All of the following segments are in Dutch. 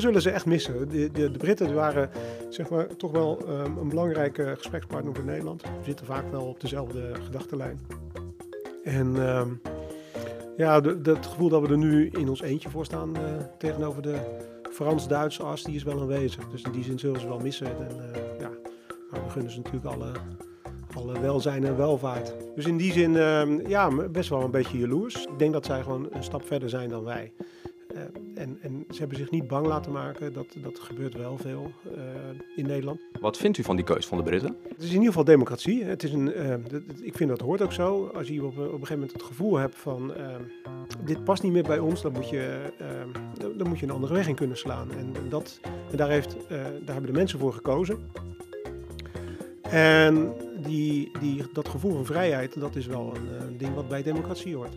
zullen ze echt missen. De, de, de Britten waren zeg maar, toch wel um, een belangrijke gesprekspartner voor Nederland. We zitten vaak wel op dezelfde gedachtenlijn. En um, ja, dat gevoel dat we er nu in ons eentje voor staan uh, tegenover de Frans-Duitse as, die is wel aanwezig. Dus in die zin zullen ze wel missen. En, uh, ja, maar we gunnen ze natuurlijk alle, alle welzijn en welvaart. Dus in die zin, uh, ja, best wel een beetje jaloers. Ik denk dat zij gewoon een stap verder zijn dan wij. Uh, en, en, ze hebben zich niet bang laten maken. Dat, dat gebeurt wel veel uh, in Nederland. Wat vindt u van die keus van de Britten? Het is in ieder geval democratie. Het is een, uh, ik vind dat hoort ook zo. Als je op, op een gegeven moment het gevoel hebt van... dit past niet meer bij ons, dan moet je, dan moet je een andere weg in kunnen slaan. En, dat, en daar, heeft, daar hebben de mensen voor gekozen. En die, die, dat gevoel van vrijheid, dat is wel een, een ding wat bij democratie hoort.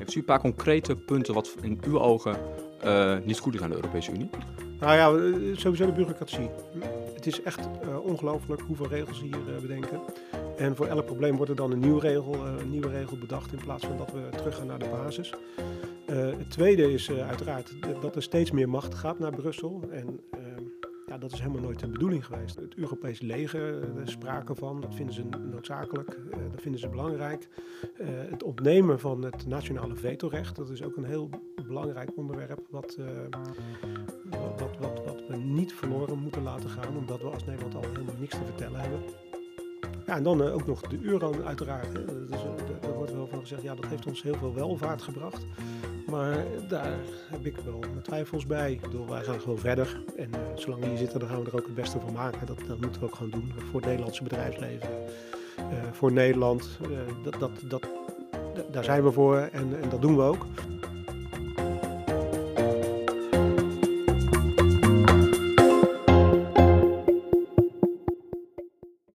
Heeft u een paar concrete punten wat in uw ogen uh, niet goed is aan de Europese Unie? Nou ja, sowieso de bureaucratie. Het is echt uh, ongelooflijk hoeveel regels hier bedenken. En voor elk probleem wordt er dan een nieuwe regel, een nieuwe regel bedacht in plaats van dat we teruggaan naar de basis. het tweede is uiteraard dat er steeds meer macht gaat naar Brussel. En dat is helemaal nooit de bedoeling geweest. Het Europese leger, er is sprake van, dat vinden ze noodzakelijk, dat vinden ze belangrijk. Uh, het ontnemen van het nationale vetorecht, dat is ook een heel belangrijk onderwerp wat we niet verloren moeten laten gaan, omdat we als Nederland al helemaal niks te vertellen hebben. Ja, en dan uh, ook nog de euro uiteraard. Er wordt wel van gezegd, ja, dat heeft ons heel veel welvaart gebracht. Maar daar heb ik wel mijn twijfels bij. Ik bedoel, wij gaan gewoon verder. En uh, zolang we hier zitten, dan gaan we er ook het beste van maken. Dat, dat moeten we ook gewoon doen. Voor het Nederlandse bedrijfsleven. Voor Nederland. Dat, dat, dat, daar zijn we voor en, en dat doen we ook.